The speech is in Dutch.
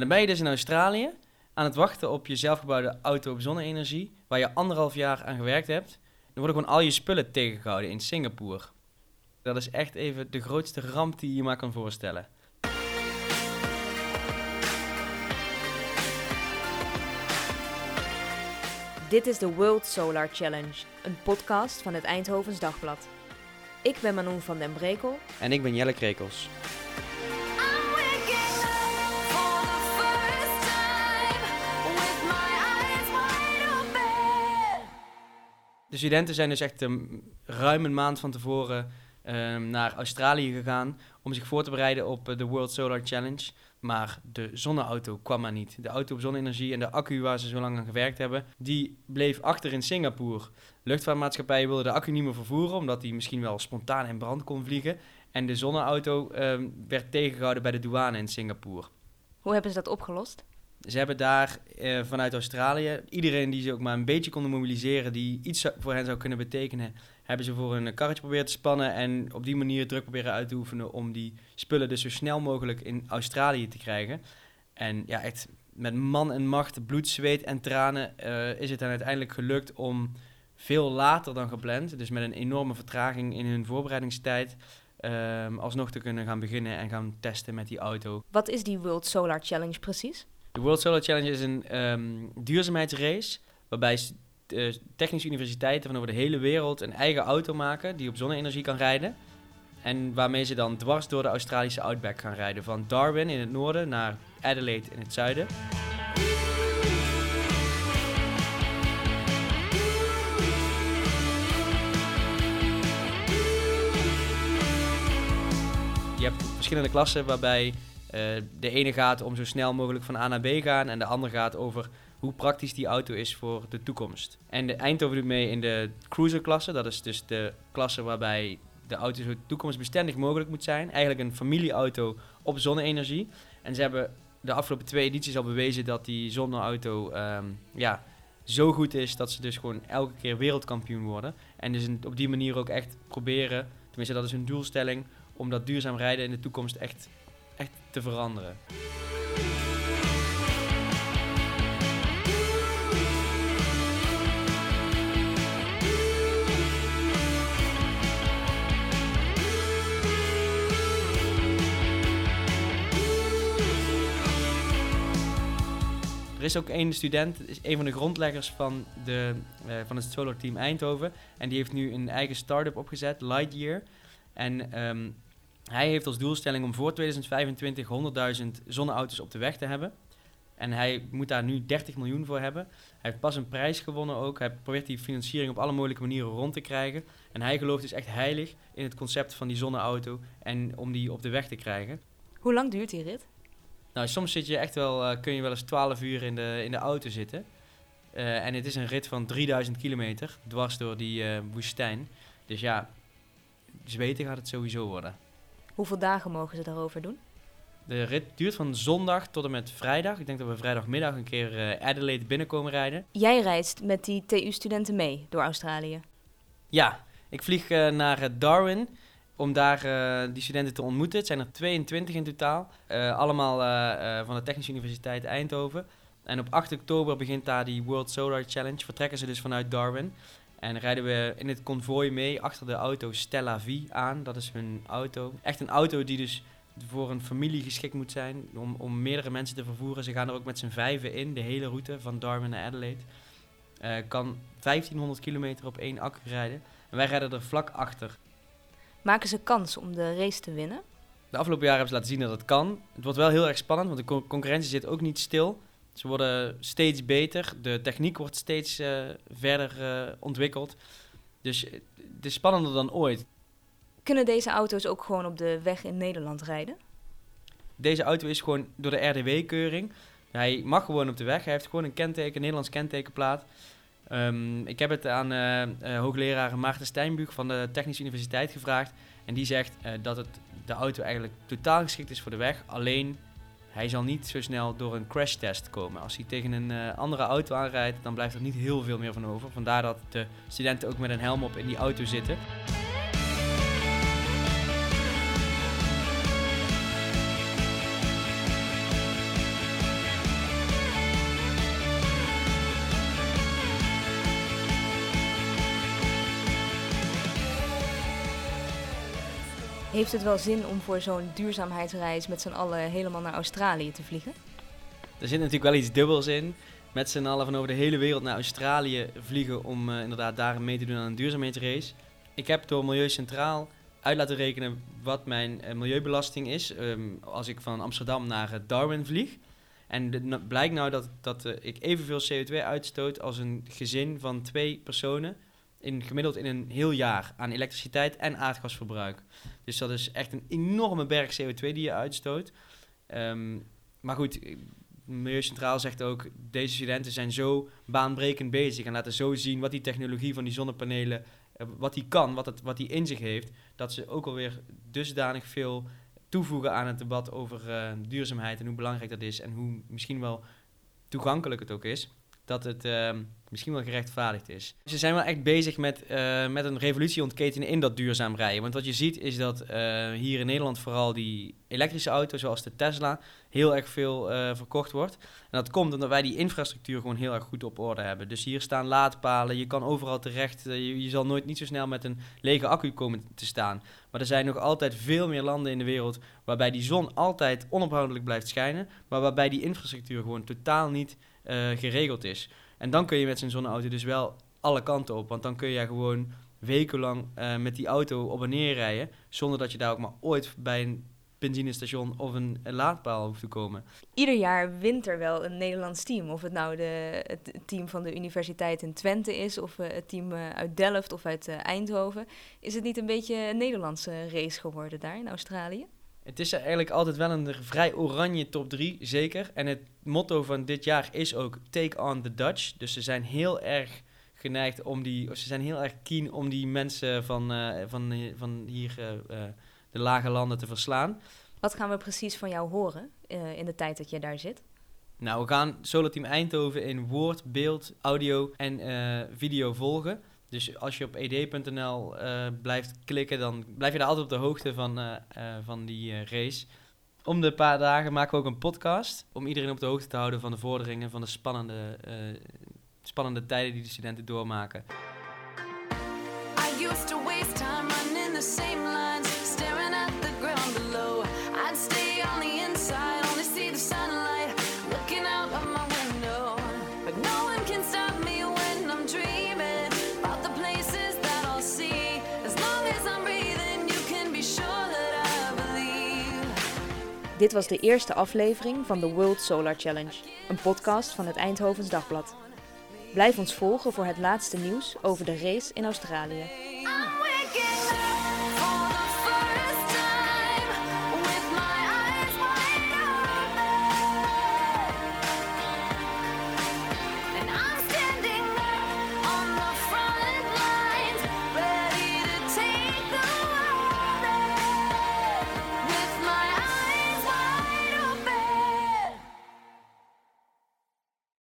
dan ben je dus in Australië aan het wachten op je zelfgebouwde auto op zonne-energie, waar je anderhalf jaar aan gewerkt hebt. Dan worden gewoon al je spullen tegengehouden in Singapore. Dat is echt even de grootste ramp die je je maar kan voorstellen. Dit is de World Solar Challenge, een podcast van het Eindhovens Dagblad. Ik ben Manon van den Brekel. En ik ben Jelle Krekels. De studenten zijn dus echt um, ruim een maand van tevoren ehm, naar Australië gegaan om zich voor te bereiden op eh, de World Solar Challenge. Maar de zonneauto kwam maar niet. De auto op zonne-energie en de accu waar ze zo lang aan gewerkt hebben, die bleef achter in Singapore. Luchtvaartmaatschappijen wilden de accu niet meer vervoeren, omdat die misschien wel spontaan in brand kon vliegen. En de zonneauto ehm, werd tegengehouden bij de douane in Singapore. Hoe hebben ze dat opgelost? Ze hebben daar eh, vanuit Australië, iedereen die ze ook maar een beetje konden mobiliseren, die iets voor hen zou kunnen betekenen, hebben ze voor een karretje proberen te spannen en op die manier druk proberen uit te oefenen om die spullen dus zo snel mogelijk in Australië te krijgen. En ja, echt met man en macht, bloed, zweet en tranen eh, is het dan uiteindelijk gelukt om veel later dan gepland, dus met een enorme vertraging in hun voorbereidingstijd, ehm, alsnog te kunnen gaan beginnen en gaan testen met die auto. Wat is die World Solar Challenge precies? De World Solar Challenge is een ehm, duurzaamheidsrace waarbij eh, technische universiteiten van over de hele wereld een eigen auto maken die op zonne-energie kan rijden. En waarmee ze dan dwars door de Australische outback gaan rijden. Van Darwin in het noorden naar Adelaide in het zuiden. Je hebt verschillende klassen waarbij de ene gaat om zo snel mogelijk van A naar B gaan en de andere gaat over hoe praktisch die auto is voor de toekomst. En de Eindhoven doet mee in de cruiser-klasse, dat is dus de klasse waarbij de auto zo toekomstbestendig mogelijk moet zijn. Eigenlijk een familieauto op zonne-energie. En ze hebben de afgelopen twee edities al bewezen dat die zonneauto ehm, ja, zo goed is dat ze dus gewoon elke keer wereldkampioen worden. En dus op die manier ook echt proberen, tenminste dat is hun doelstelling, om dat duurzaam rijden in de toekomst echt, echt te veranderen. Er is ook één student, is een van de grondleggers van, de, eh, van het Solar Team Eindhoven. En die heeft nu een eigen start-up opgezet, Lightyear. En ehm, hij heeft als doelstelling om voor 2025 100.000 zonneauto's op de weg te hebben. En hij moet daar nu 30 miljoen voor hebben. Hij heeft pas een prijs gewonnen ook. Hij probeert die financiering op alle mogelijke manieren rond te krijgen. En hij gelooft dus echt heilig in het concept van die zonneauto en om die op de weg te krijgen. Hoe lang duurt die rit? Nou, soms zit je echt wel, eh, kun je wel eens 12 uur in de, in de auto zitten. Eh, en het is een rit van 3000 kilometer, dwars door die eh, woestijn. Dus ja, zweten gaat het sowieso worden. Hoeveel dagen mogen ze daarover doen? De rit duurt van zondag tot en met vrijdag. Ik denk dat we vrijdagmiddag een keer eh, Adelaide binnenkomen rijden. Jij reist met die TU-studenten mee door Australië. Ja, ik vlieg eh, naar eh, Darwin om daar die studenten te ontmoeten. Het zijn er 22 in totaal. Allemaal van de Technische Universiteit Eindhoven. En op 8 oktober begint daar die World Solar Challenge. Vertrekken ze dus vanuit Darwin. En rijden we in het konvooi mee achter de auto Stella V aan. Dat is hun auto. Echt een auto die dus voor een familie geschikt moet zijn. Om, om meerdere mensen te vervoeren. Ze gaan er ook met z'n vijven in. De hele route van Darwin naar Adelaide. Eh, kan 1500 kilometer op één accu rijden. En wij rijden er vlak achter. Maken ze kans om de race te winnen? De afgelopen jaren hebben ze laten zien dat het kan. Het wordt wel heel erg spannend, want de con- concurrentie zit ook niet stil. Ze worden steeds beter. De techniek wordt steeds eh, verder eh, ontwikkeld. Dus eh, het is spannender dan ooit. Kunnen deze auto's ook gewoon op de weg in Nederland rijden? Deze auto is gewoon door de RDW-keuring. Hij mag gewoon op de weg. Hij heeft gewoon een kenteken, een Nederlands kentekenplaat. Ehm, ik heb het aan hoogleraar Maarten Steinbuch van de Technische Universiteit gevraagd. En die zegt dat het, de auto eigenlijk totaal geschikt is voor de weg. Alleen hij zal niet zo snel door een crashtest komen. Als hij tegen een eh, andere auto aanrijdt, dan blijft er niet heel veel meer van over. Vandaar dat de studenten ook met een helm op in die auto zitten. Heeft het wel zin om voor zo'n duurzaamheidsreis met z'n allen helemaal naar Australië te vliegen? Er zit natuurlijk wel iets dubbels in. Met z'n allen van over de hele wereld naar Australië vliegen om eh, inderdaad daar mee te doen aan een duurzaamheidsrace. Ik heb door Milieu Centraal uit laten rekenen wat mijn eh, milieubelasting is ehm, als ik van Amsterdam naar eh, Darwin vlieg. En het blijkt nou dat, dat ik evenveel CO2 uitstoot als een gezin van twee personen. In, gemiddeld in een heel jaar aan elektriciteit en aardgasverbruik. Dus dat is echt een enorme berg CO2 die je uitstoot. Ehm, maar goed, eh, Milieu Centraal zegt ook, deze studenten zijn zo baanbrekend bezig en laten zo zien wat die technologie van die zonnepanelen, eh, wat die kan, wat, het, wat die in zich heeft, dat ze ook alweer dusdanig veel toevoegen aan het debat over eh, duurzaamheid en hoe belangrijk dat is en hoe misschien wel toegankelijk het ook is, dat het ehm, misschien wel gerechtvaardigd is. Ze zijn wel echt bezig met, eh, met een revolutie ontketenen in dat duurzaam rijden. Want wat je ziet is dat eh, hier in Nederland vooral die elektrische auto's zoals de Tesla heel erg veel eh, verkocht wordt. En dat komt omdat wij die infrastructuur gewoon heel erg goed op orde hebben. Dus hier staan laadpalen, je kan overal terecht. je, zal nooit niet zo snel met een lege accu komen te staan. Maar er zijn nog altijd veel meer landen in de wereld waarbij die zon altijd onophoudelijk blijft schijnen. Maar waarbij die infrastructuur gewoon totaal niet geregeld is. En dan kun je met zo'n zonneauto dus wel alle kanten op. Want dan kun je gewoon wekenlang eh, met die auto op en neer rijden. Zonder dat je daar ook maar ooit bij een benzinestation of een, laadpaal hoeft te komen. Ieder jaar wint er wel een Nederlands team. Of het nou de, het team van de Universiteit in Twente is, of eh, het team eh, uit Delft of uit eh, Eindhoven. Is het niet een beetje een Nederlandse race geworden daar in Australië? Het is eigenlijk altijd wel een vrij oranje top 3, zeker. En het motto van dit jaar is ook Take on the Dutch. Dus ze zijn heel erg geneigd om die... of Ze zijn heel erg keen om die mensen van, eh, van, van hier eh, eh, de lage landen te verslaan. Wat gaan we precies van jou horen eh, in de tijd dat je daar zit? Nou, we gaan Solar Team Eindhoven in woord, beeld, audio en eh, video volgen. Dus als je op ed.nl eh, blijft klikken, dan blijf je daar altijd op de hoogte van, eh, eh, van die race. Om de paar dagen maken we ook een podcast om iedereen op de hoogte te houden van de vorderingen, van de spannende, spannende tijden die de studenten doormaken. Dit was de eerste aflevering van de World Solar Challenge, een podcast van het Eindhovens Dagblad. Blijf ons volgen voor het laatste nieuws over de race in Australië.